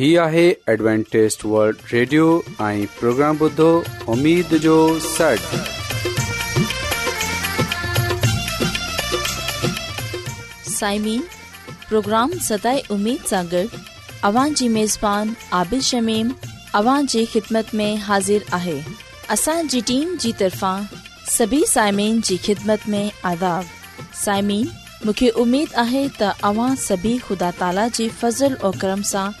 هي آهي ॲڊوانٽيست world radio ۽ programme بدو اميد جو سٽ سائمين پروگرام ستاي اميد سانگر اوان جي ميزبان عابد شميم اوان جي خدمت ۾ حاضر آهي اسان جي ٽيم جي طرفان سڀي سائمين جي خدمت ۾ آداب سائمين مونکي اميد آهي ته اوان سڀي خدا تالا جي فضل ۽ کرم سان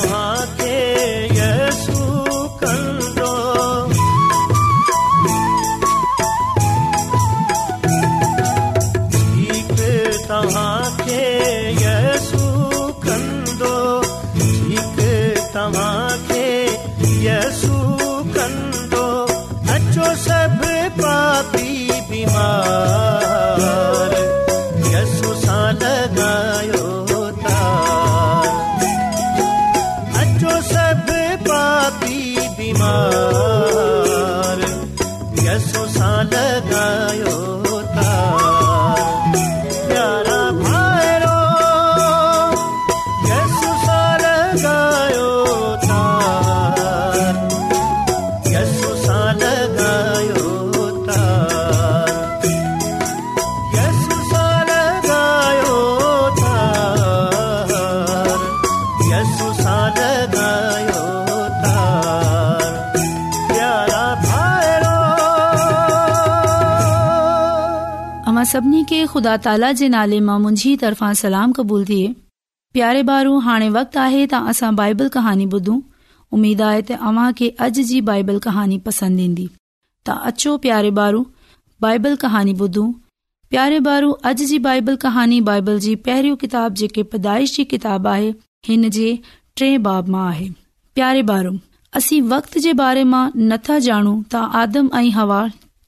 somehow सभिनी खे खुदा ताला जे नाले मां طرفان तरफ़ां सलाम क़बूल थे प्यारे बारू हाणे वक्त आहे त असां बाइबल कहानी ॿुधूं उमीद आहे त अव्हां खे अॼु जी बाइबल कहानी पसंद ईंदी त अचो प्यारे ॿारू बाइबल कहानी ॿुधूं प्यारे बारू अॼु जी बाइबल कहानी बाइबल जी पहरी किताब जेके पैदाइश जी किताब आहे हिन जे टे बाब मां आहे प्यारे ॿारू असी वक़्त जे बारे मां नथा जानू ता आदम ऐं हवा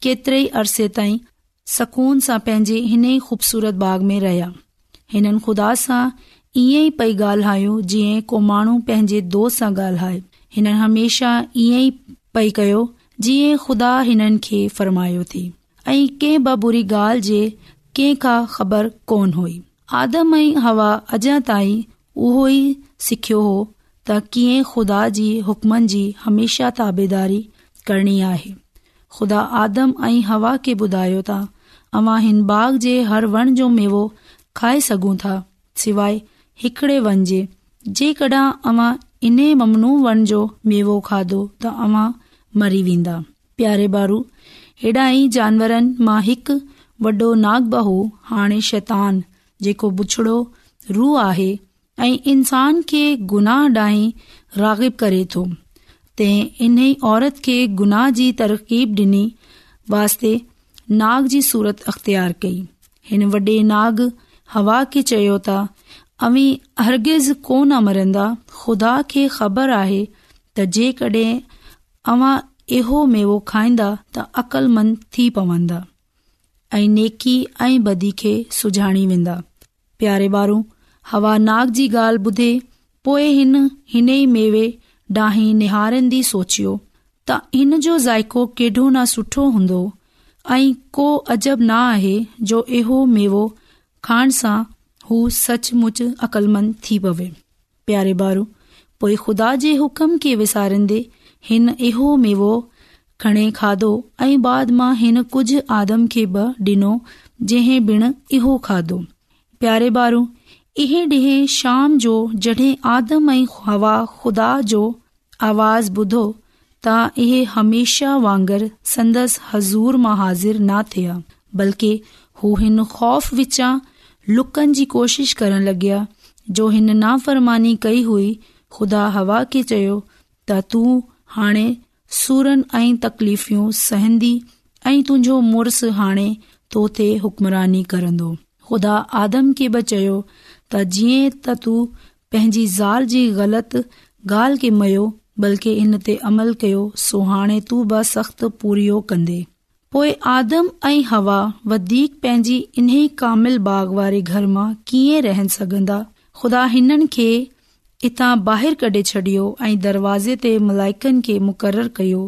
केतिरे ई अरसे ताईं सघून सां पंहिंजे हिन खूबसूरत बाग़ में रहिया हिननि खुदा सां ईअं ई पई गायूं जीअं को माण्हू पेंजे दोस्त सां ॻाल्हाए हिन हमेशा ईअं ई पई कयो जीअं खुदा हिननि खे फरमायो थी ऐ के बुरी गाल्हि जे कंहिं खां ख़बर कोन हुई आदम ऐं हवा अॼा ताईं उहो ई सिखियो हो त कीअं खुदा जी हुकमनि जी हमेशा ताबेदारी करणी आहे खुदा आदम ऐं हवा खे ॿुधायो था अवां हिन बाग जे हर वण जो मेवो खाए सघूं था सवाइ हिकड़े वन जे जेकॾहिं अवां इन ममनू वण जो मेवो खाधो त अवां मरी वेंदा प्यारे बारू हेॾा ई जानवरनि मां हिकु वॾो नाग बाहू हाणे शैतान जेको बुछड़ो रूह आहे ऐं इंसान खे गुनाह ॾांहीं रागिब करे थो तंहिं इन्ही औरत खे गुनाह जी तरकीब ॾिनी वास्ते नाग जी सूरत अख़्तियार कई हिन वॾे नाग हवा खे चयो त अवी अर्गिज़ कोन मरंदा खुदा खे ख़बर आहे त जेकड॒हिं अवां इहो मेवो खाईंदा त अक़लमंद थी पवंदा ऐं नेकी ऐं बदी खे सुञाणी वेंदा प्यारे ॿारु हवा नाग जी ॻाल्हि ॿुधे पोइ हिन हिन ई मेवे ॾाही निहारंदी सोचियो त हिन जो ज़ाइको केॾो न सुठो हूंदो ऐं को अजब न आहे जो इहो मेवो खाइण सां हू सचमुच अक़लमंद थी पवे प्यारे ॿारु पोइ खुदा जे हुकम खे विसारींदे हिन इहो मेवो खणे खाधो ऐं बाद मां हिन कुझु आदम खे बि डि॒नो जंहिं बिण इहो खाधो प्यारे ॿारु इहे ॾींहं शाम जो जड॒हिं आदम ऐं हवा ख़ुदा जो आवाज़ ॿुधो त इहे हमेशा वांगर संदसि हज़ूर मां हाज़िर न थिया बल्कि हू हिन खौफ़िचा लुकनि जी कोशिश करण लॻया जो हिन नाफ़रमानी कई हुई खुदा हवा खे चयो त तूं हाणे सुरनि ऐं तकलीफ़ूं सहंदी ऐं तुंहिंजो मुड़स हाणे तो ते हुकमरानी कंदो ख़ुदा आदम खे बि चयो त जीअं त तू पंहिंजी ज़ाल जी ग़लति गाल्हि खे मयो बल्कि इन ते अमल कयो सो हाणे तू बि सख़्त पूरियो कंदे पोइ आदम ऐं हवा वधीक पंहिंजी इन्हे कामिल बाग़ वारे घर मां कीअं रहन सघंदा खुदा हिननि खे हितां ॿाहिरि कढे छॾियो ऐं दरवाज़े ते मलाइकनि खे मुक़रर कयो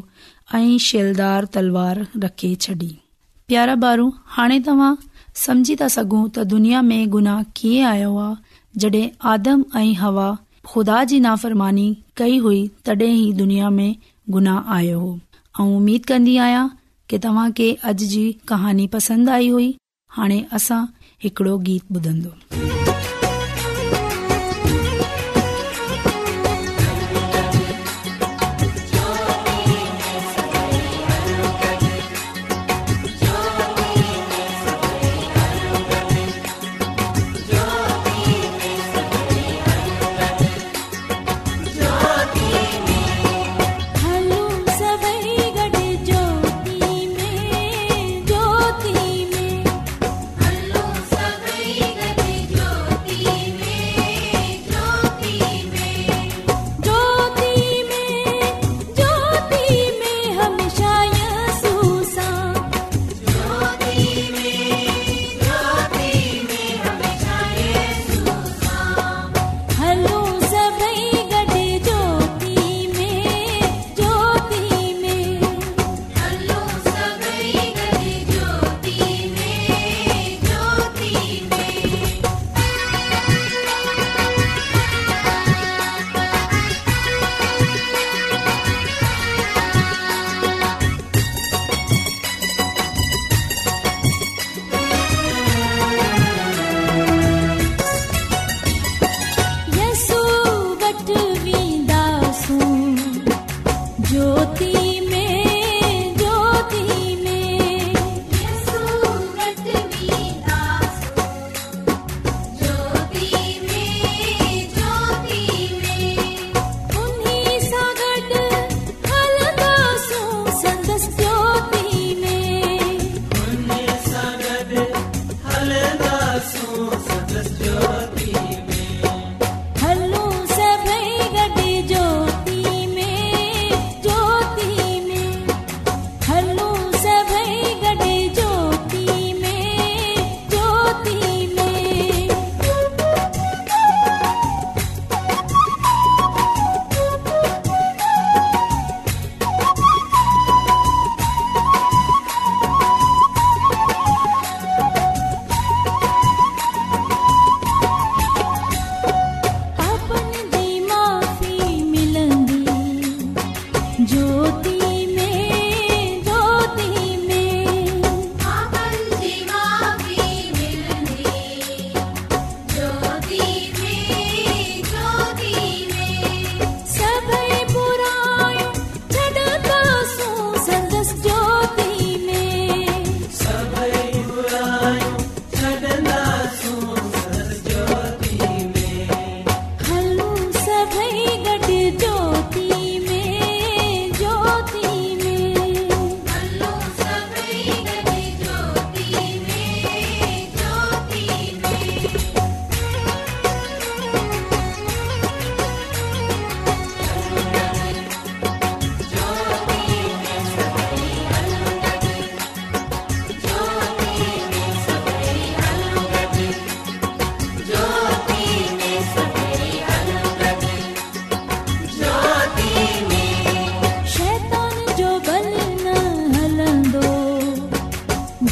ऐं शेलदार तलवार रखे छॾी प्यारा बारू हाणे तव्हां समझी था सघो त दुनिया में गुनाह कीअं आयो आहे जडे॒ आदम ऐं हवा खु़दा जी नाफ़रमानी कई हुई ही दुनिया में गुनाह आयो हो ऐं उमीद आया आहियां की के अॼु जी कहानी पसंदि आई हुई हाणे असां हिकिड़ो गीत ॿुधंदो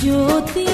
ज्योति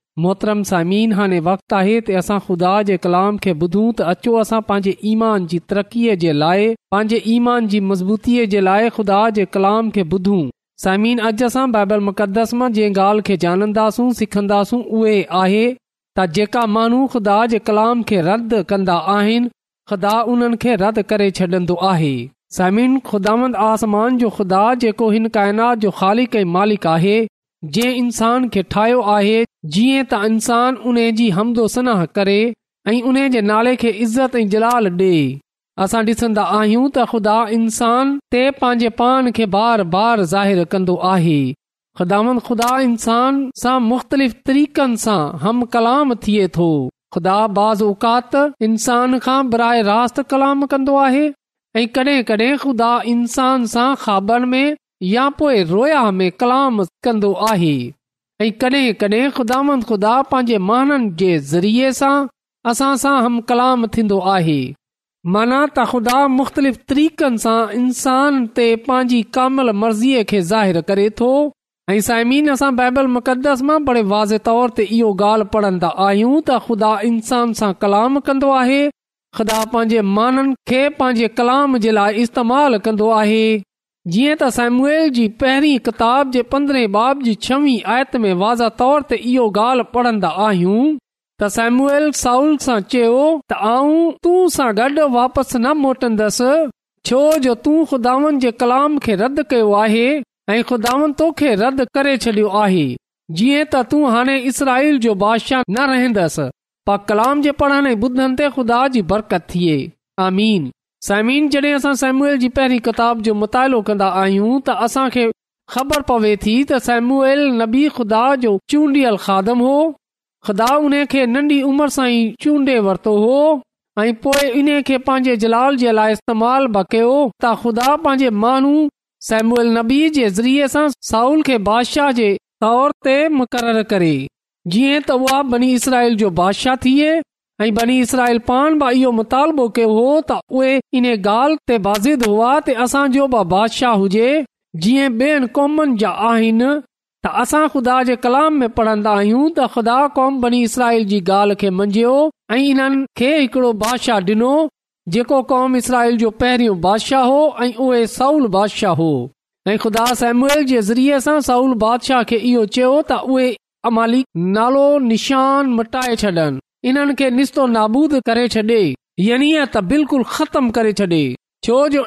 मोहतरम समीन हाणे वक़्तु आहे ते असां खुदा जे कलाम खे ॿुधूं त अचो असां पंहिंजे ईमान जी तरक़ीअ जे लाइ पंहिंजे ईमान जी मज़बूतीअ जे लाइ खुदा जे कलाम खे ॿुधूं समीन अॼु असां बाइबल मुक़दस मां जंहिं ॻाल्हि खे ॼाणंदासूं सिखंदासूं उहे आहे त जेका माण्हू ख़ुदा जे कलाम खे रद्द कंदा आहिनि ख़ुदा उन्हनि खे रदि करे छॾंदो आहे समीन खुदा आसमान जो ख़ुदा जेको हिन काइनात जो ख़ालिक कई मालिक आहे जंहिं इंसान खे ठाहियो आहे जीअं त इंसान उन्हे जी हमदो सनाह करे ऐं उन जे नाले खे इज़त ऐं जलाल ॾे असां ॾिसंदा आहियूं त ख़ुदा इंसान ते पंहिंजे पान खे बार बार ज़ा कंदो आहे ख़ुदा ख़ुदा इंसान सां मुख़्तलिफ़ तरीक़नि सां हम कलाम थिए थो ख़ुदा बाज़ औकात इंसान खां बर रास्त कलाम कंदो आहे ऐं कडहिं कॾहिं ख़ुदा इंसान सां खाबनि में या पोइ रोया में कलाम कंदो आहे ऐं कडहिं कडहिं ख़ुदांद ख़ुदा पंहिंजे माननि जे ज़रिए सां असां सां हम कलाम थींदो आहे माना त ख़ुदा मुख़्तलिफ़ तरीक़नि सां इंसान ते पंहिंजी कामल मर्ज़ीअ खे ज़ाहिर करे थो ऐं साइमीन असां बाइबल मुक़दस मां बड़े वाज़े तौर ते इहो ॻाल्हि पढ़ंदा आहियूं त ख़ुदा इंसान सां कलाम कंदो आहे ख़ुदा पंहिंजे माननि खे पंहिंजे कलाम जे लाइ इस्तेमालु कंदो आहे जीअं त सैमूअल जी पहिरीं किताब जे पंद्रहें बाब जी छवी आयत में वाज़ तौर ते इहो ॻाल्हि पढ़ंदा आहियूं त सैमूअल साउल सां चयो त आऊं तूं सां गॾु वापसि न मोटंदसि छो जो तूं खुदावन जे कलाम खे रद्द कयो आहे ऐं खुदावन तोखे रद्द करे छडि॒यो आहे जीअं त तूं हाणे इसराईल जो बादशाह न रहंदसि पा कलाम जे पढ़ण जे ॿुधनि ते ख़ुदा जी बरकत थिए आमीन साइमिन जड॒हिं असां सेम्यूल जी पहिरीं किताब जो मुतालो कंदा आहियूं त असां ख़बर पवे थी त सेम्यूल नबी ख़ुदा जो चूंडियल खादम हो ख़ुदा उन खे नंढी उमर सां ई चूंडे वरतो हो ऐं पोए इन्हे खे पंहिंजे जलाल जे लाइ इस्तेमाल बि कयो त ख़ुदा पंहिंजे माण्हू सेमुएल नबी जे ज़रिये सां साउल खे बादशाह जे तौर ते मुक़रर करे जीअं त उहा बनी इसराइल जो बादशाह थिए ऐं बनी इसराइल पाण बि इहो मुतालबो कयो हो त उहे इन ॻाल्हि ते बाज़िद हुआ त असांजो बादशाह हुजे जीअं बेन कौमनि जा आहिनि त असां ख़ुदा जे कलाम में पढ़न्दा आहियूं त ख़ुदा कौम बनी इसराइल जी ॻाल्हि खे मंझियो ऐं इन्हनि खे हिकड़ो बादशाह ॾिनो जेको क़ौम इसराइल जो पहिरियों बादशाह हो ऐं उहे साउल बादशाह हो ऐं ख़ुदा समुल जे ज़रिए सां सउल बादशाह खे इहो चयो त उहे नालो निशान मटाए छॾन इन्हनि खे निस्तो नाबूदु करे छॾे यनि ख़तम करे छॾे छो जो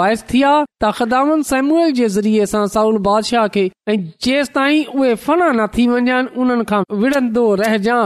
बाहिस थी साउल बादशाह खे ऐं जेस ताईं उहे फना न थी वञनि उन्हनि खां विढ़ंदो रहजा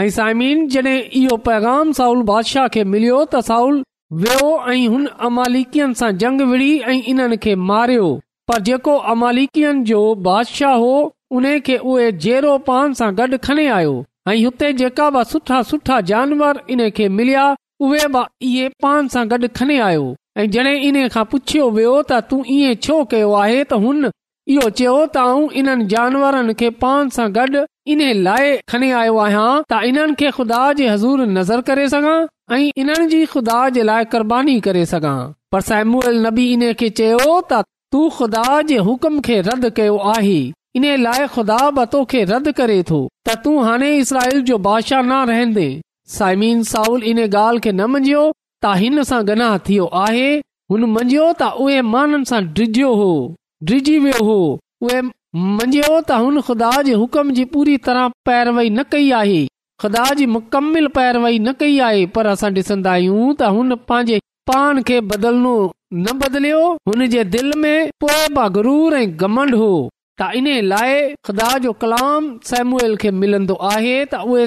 ऐं साइमीन जॾहिं इहो पैगाम साउल बादशाह खे मिलियो त साउल वियो ऐं हुन अमालिकन सां जंग विढ़ी ऐ इन्हनि खे मारियो पर जेको अमालिकियन जो बादशाह हो उन खे उहे जहिड़ो पान सां गॾु खणे आयो ऐं हुते जेका बि सुठा सुठा जानवर इन खे मिलिया उहे बि इहे पान सां गॾु खणे आयो ऐं इन खां पुछियो वियो त तूं छो कयो आहे त हुन इहो चयो त आऊं इन्हनि जानवरनि खे पान सां गॾु इन लाइ खने आयो आहियां त इन्हनि खे खुदा जे हज़ूर नज़र करे सघां ऐं इन्हनि जी खुदा जे लाइ क़ुर्बानी करे सघां पर नबी इन खे तू ख़ुदा जे हुकुम खे रद्द कयो आहे इन लाइ ख़ुदा रद्द करे थो त तूं हाणे इसराईल जो बादशाह न रहंदे साइमी साउल इन ॻाल्हि खे न मंझियो त हिन सां गनाह थियो आहे हुन मंझियो त उहे माननि सां ड्रिजियो हो ड्रिजी वियो हो उहे मंझियो त हुन ख़ुदा जे हुकम जी पूरी तरह पैरवई न कई आहे ख़ुदा जी मुकमिल पैरवई न कई आहे पर असां ॾिसंदा आहियूं त हुन पंहिंजे पान खे बदलणो न बदलियो हुन जे दिल में पोए भूर ऐं घमंड हो त इन लाइ खुदा जो कलाम सेमूल खे मिलंदो आहे त उहे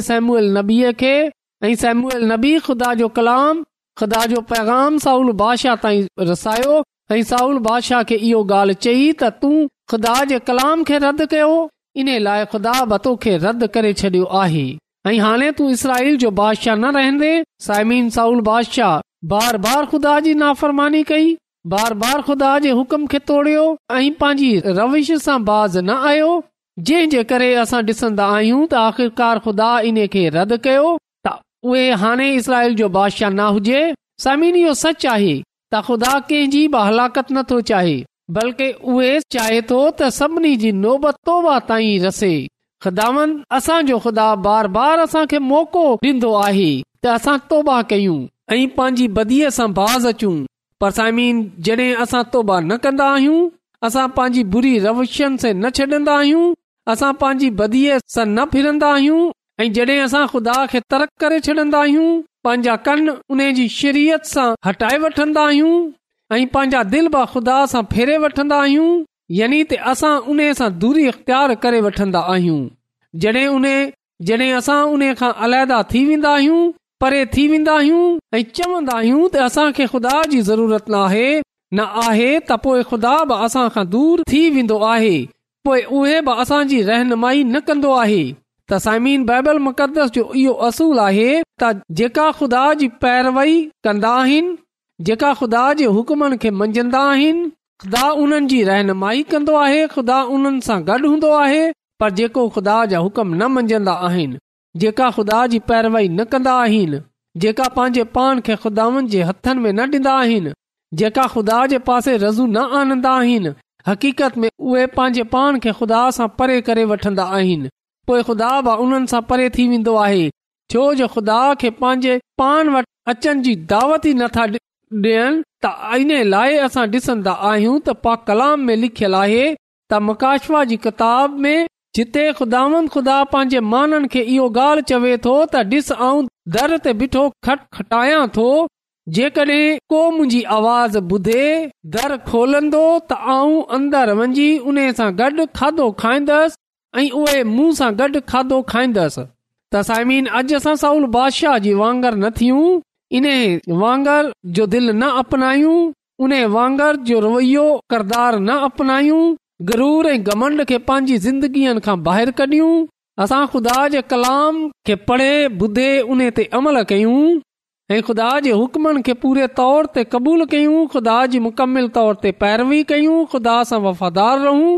सेमूएल नबी ख़ुदा जो कलाम खुदा जो पैगाम साउल बादशाह ताईं रसायो ऐं साउल बादशाह खे इहो ॻाल्हि चई त तूं ख़ुदा जे कलाम खे रद्द कयो इन लाइ खुदा बतो खे रद्द करे छॾियो आहे ऐं हाणे तू इसराईल जो बादशाह न रहंदे साइमीन साउल बादशाह बार बार ख़ुदा जी नाफ़रमानी कई बार बार ख़ुदा जेक्म ऐं पंहिंजी रविश सां बाज़ न आयो जंहिंजे करे असां डिसंदा आहियूं बादशाह न हुजे समीन इहो सच आहे त ख़ुदा कंहिंजी बि हलाकत नथो चाहे बल्कि उहे चाहे तो त सभिनी जी नोबत तोबा ताईं रसे ख़ुदा असांजो ख़ुदा बार बार असांखे मोको डे त असां तोबा कयूं ऐं पंहिंजी बदीअ सां बाज़ अचूं पर साइमीन जॾहिं असां तौबा न कंदा आहियूं असां पांजी बुरी रवशियुनि से न छॾंदा आहियूं असां पांजी बदीअ सां न फिरंदा आहियूं ऐं जॾहिं असां खुदा खे तर्क करे छॾींदा आहियूं पंहिंजा कन उन जी शरीयत सां हटाए वठंदा आहियूं ऐं पंहिंजा दिलि ब खुदा सां फेरे वठंदा आहियूं यानी त असां उन सां दूरी इख़्तियार करे वठंदा आहियूं असां उन खां अलहदा थी वेंदा आहियूं परे थी वेंदा आहियूं ऐं चवंदा आहियूं त असांखे ख़ुदा जी ज़रूरत न आहे न आहे त पोइ खुदा बि असां खां दूर थी वेंदो आहे पोए उहे असांजी रहनुमाई न कंदो आहे त साइमीन बाइबल मुक़दस जो इहो असूल आहे त जेका ख़ुदा जी पैरवई कंदा आहिनि जेका ख़ुदा जे हुक्मनि खे मंझंदा आहिनि ख़ुदा उन्हनि जी रहनुमाई कंदो आहे ख़ुदा उन्हनि सां गॾु हूंदो आहे पर जेको ख़ुदा जा हुकुम न मंझंदा जेका ख़ुदा जी पैरवाई न कंदा आहिनि जेका पंहिंजे पाण खे जे हथनि में न ॾींदा आहिनि जेका ख़ुदा जे पासे रज़ू न आनंदा आहिनि हक़ीक़त में उहे पंहिंजे पाण खे ख़ुदा सां परे करे वठंदा आहिनि पोइ ख़ुदा बि उन्हनि सां परे थी वेंदो आहे छो जो ख़ुदा खे पंहिंजे पाण वटि अचनि जी दावत ई नथा ॾियनि त इन लाइ असां ॾिसंदा आहियूं त पा कलाम में लिखियलु आहे त मकाशवा जी किताब में जिते खुदा खुदा पंहिंजे माननि खे इहो ॻाल्हि चवे थो त ॾिस आऊं दर ते बिठो खटायां थो जेकॾहिं को मुंहिंजी आवाज़ ॿुधे दर खोलंदो त आऊं अंदर वञी उन सां गॾु खाधो खाईंदसि ऐं उहे मुंहं सां गॾु खाधो खाईंदसि त साइमीन अॼु असां साउल बादशाह जी वांगर न थियूं इन वांगर जो दिल न अपनायूं उन वांगर जो रवैयो किरदार न अपनायूं गरूर ऐं गमंड खे पंहिंजी ज़िंदगीअ खां बाहिर कढियूं असां ख़ुदा जे कलाम खे पढ़े ॿुधे उन ते अमल कयूं ऐं ख़ुदा जे पूरे तौर ते क़बूल कयूं ख़ुदा जी मुकमिल वफ़ादार रहूं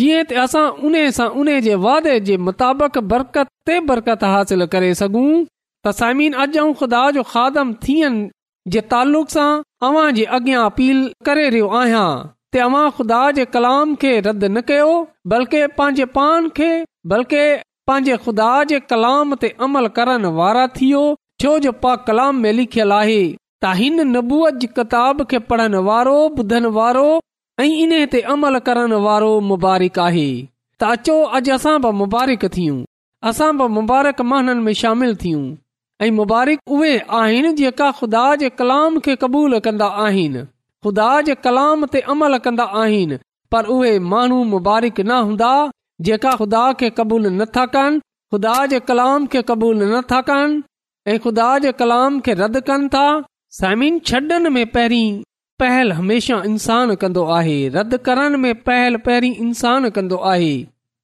जीअं उन सां वादे जे मुताबिक़ बरकत ते बरकत हासिल करे सघूं त समीन अॼु ख़ुदा जो खादम थियनि जे तालुक़ सां अवां जे अॻियां अपील करे रहियो आहियां तव्हां ख़ुदा जे कलाम खे रद्द न कयो बल्कि पंहिंजे पान खे बल्कि पंहिंजे खुदा जे कलाम ते अमल करण वारा थियो छो जो पा कलाम में लिखियलु आहे त हिन नबूअ जी किताब खे पढ़णु वारो ॿुधण वारो ऐं इन ते अमल करण वारो मुबारक आहे त अचो अॼु असां ब मुबारक थियूं असां बि मुबारक महननि में शामिल थियूं ऐं मुबारक उहे आहिनि जेका ख़ुदा जे कलाम खे क़बूल कंदा आहिनि ख़ुदा जे कलाम ते अमल कंदो आहिनि पर उहे माण्हू मुबारक न हूंदा जेका ख़ुदा खे क़बूलु नथा कनि ख़ुदा जे कलाम खे क़बूल नथा कनि ऐं ख़ुदा जे कलाम खे रद्द कनि था साइमिन छॾनि में पहिरीं पहल हमेशह इंसानु कंदो आहे रद्द करण में पहल पहिरीं इंसानु कंदो आहे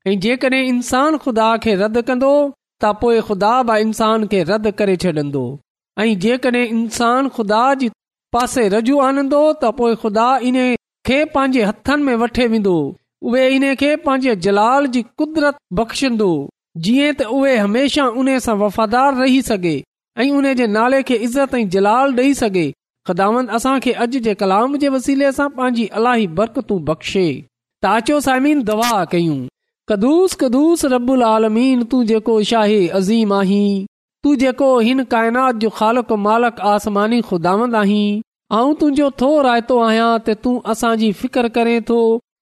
ऐं जेकॾहिं इंसानु ख़ुदा खे रद कंदो त पोइ ख़ुदा बि इंसान खे रद्द करे छॾंदो ऐं जेकॾहिं इसानु ख़ुदा जी पासे रजू आनंदो त पोएं ख़ुदा इन्हे पंहिंजे वेंदो उहे इन खे पंहिंजे जलाल जी कुदरत बख़्शंदो जीअं त उहे हमेशा उन सां वफ़ादार रही सघे ऐं उन जे नाले खे इज़त ऐं जलाल डे॒ ख़ुदान असां खे अॼ जे कलाम जे वसीले सां पांजी अलाही बरकतू बख़्शे ताचो साइमीन दवा कयूं कदुूस कदुस रबुल आलमीन तूं जेको शाही अज़ीम आहीं तू जेको हिन काइनात जो ख़ालक मालक आसमानी खुदावंद आहीं आऊं तुंहिंजो थो रायतो आहियां त तूं असांजी फिकर करे थो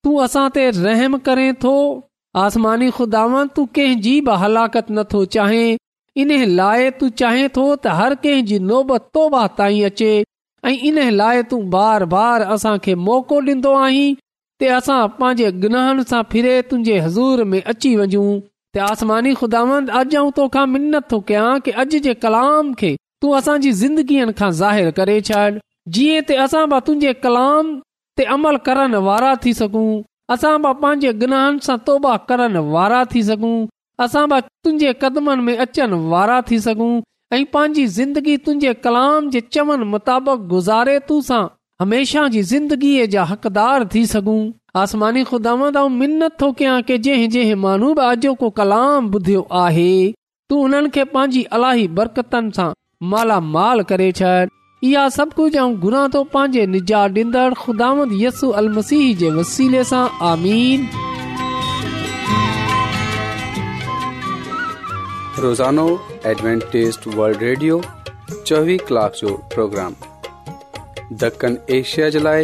तूं असां ते रहम करें थो आसमानी खुदावन तूं कंहिंजी बि हलाकत नथो चाहे इन लाइ तू चाहें थो त हर कंहिंजी नोबत तोबा ताईं अचे ऐं इन लाइ तू बार बार असांखे मौक़ो ॾींदो आहीं ते असां पंहिंजे गनाहन सां फिरे तुंहिंजे हज़ूर में अची वञू आसमानी अॼु जे कलाम खे तूं असांजी ज़िंदगीअ खां ज़ाहिर करे छॾ जीअं असां बा तुंहिंजे कलाम ते अमल करण वारा थी सघूं असां पंहिंजे गुनाहनि सां तौबा करण वारा थी सघूं तुंहिंजे कदमनि में अचनि वारा थी सघूं ऐं पंहिंजी ज़िंदगी तुंहिंजे कलाम जे चवनि मुताबिक़ुारे तूं सां हमेशह जी ज़िंदगीअ जा हक़दार थी सघूं आसमानी ख़ुदा ऐं मिनत थो कयां की जंहिं जंहिं माण्हू बि अॼोको कलाम ॿुधियो आहे तूं उन्हनि खे पंहिंजी अलाही बरकतनि सां मालामाल करे छॾ इहा सभु कुझु ऐं घुरां थो पंहिंजे निजात ॾींदड़ ख़ुदांद यसू अल मसीह जे वसीले सां आमीन रोज़ानो एडवेंटेस्ट वर्ल्ड रेडियो चोवीह कलाक जो प्रोग्राम दखन एशिया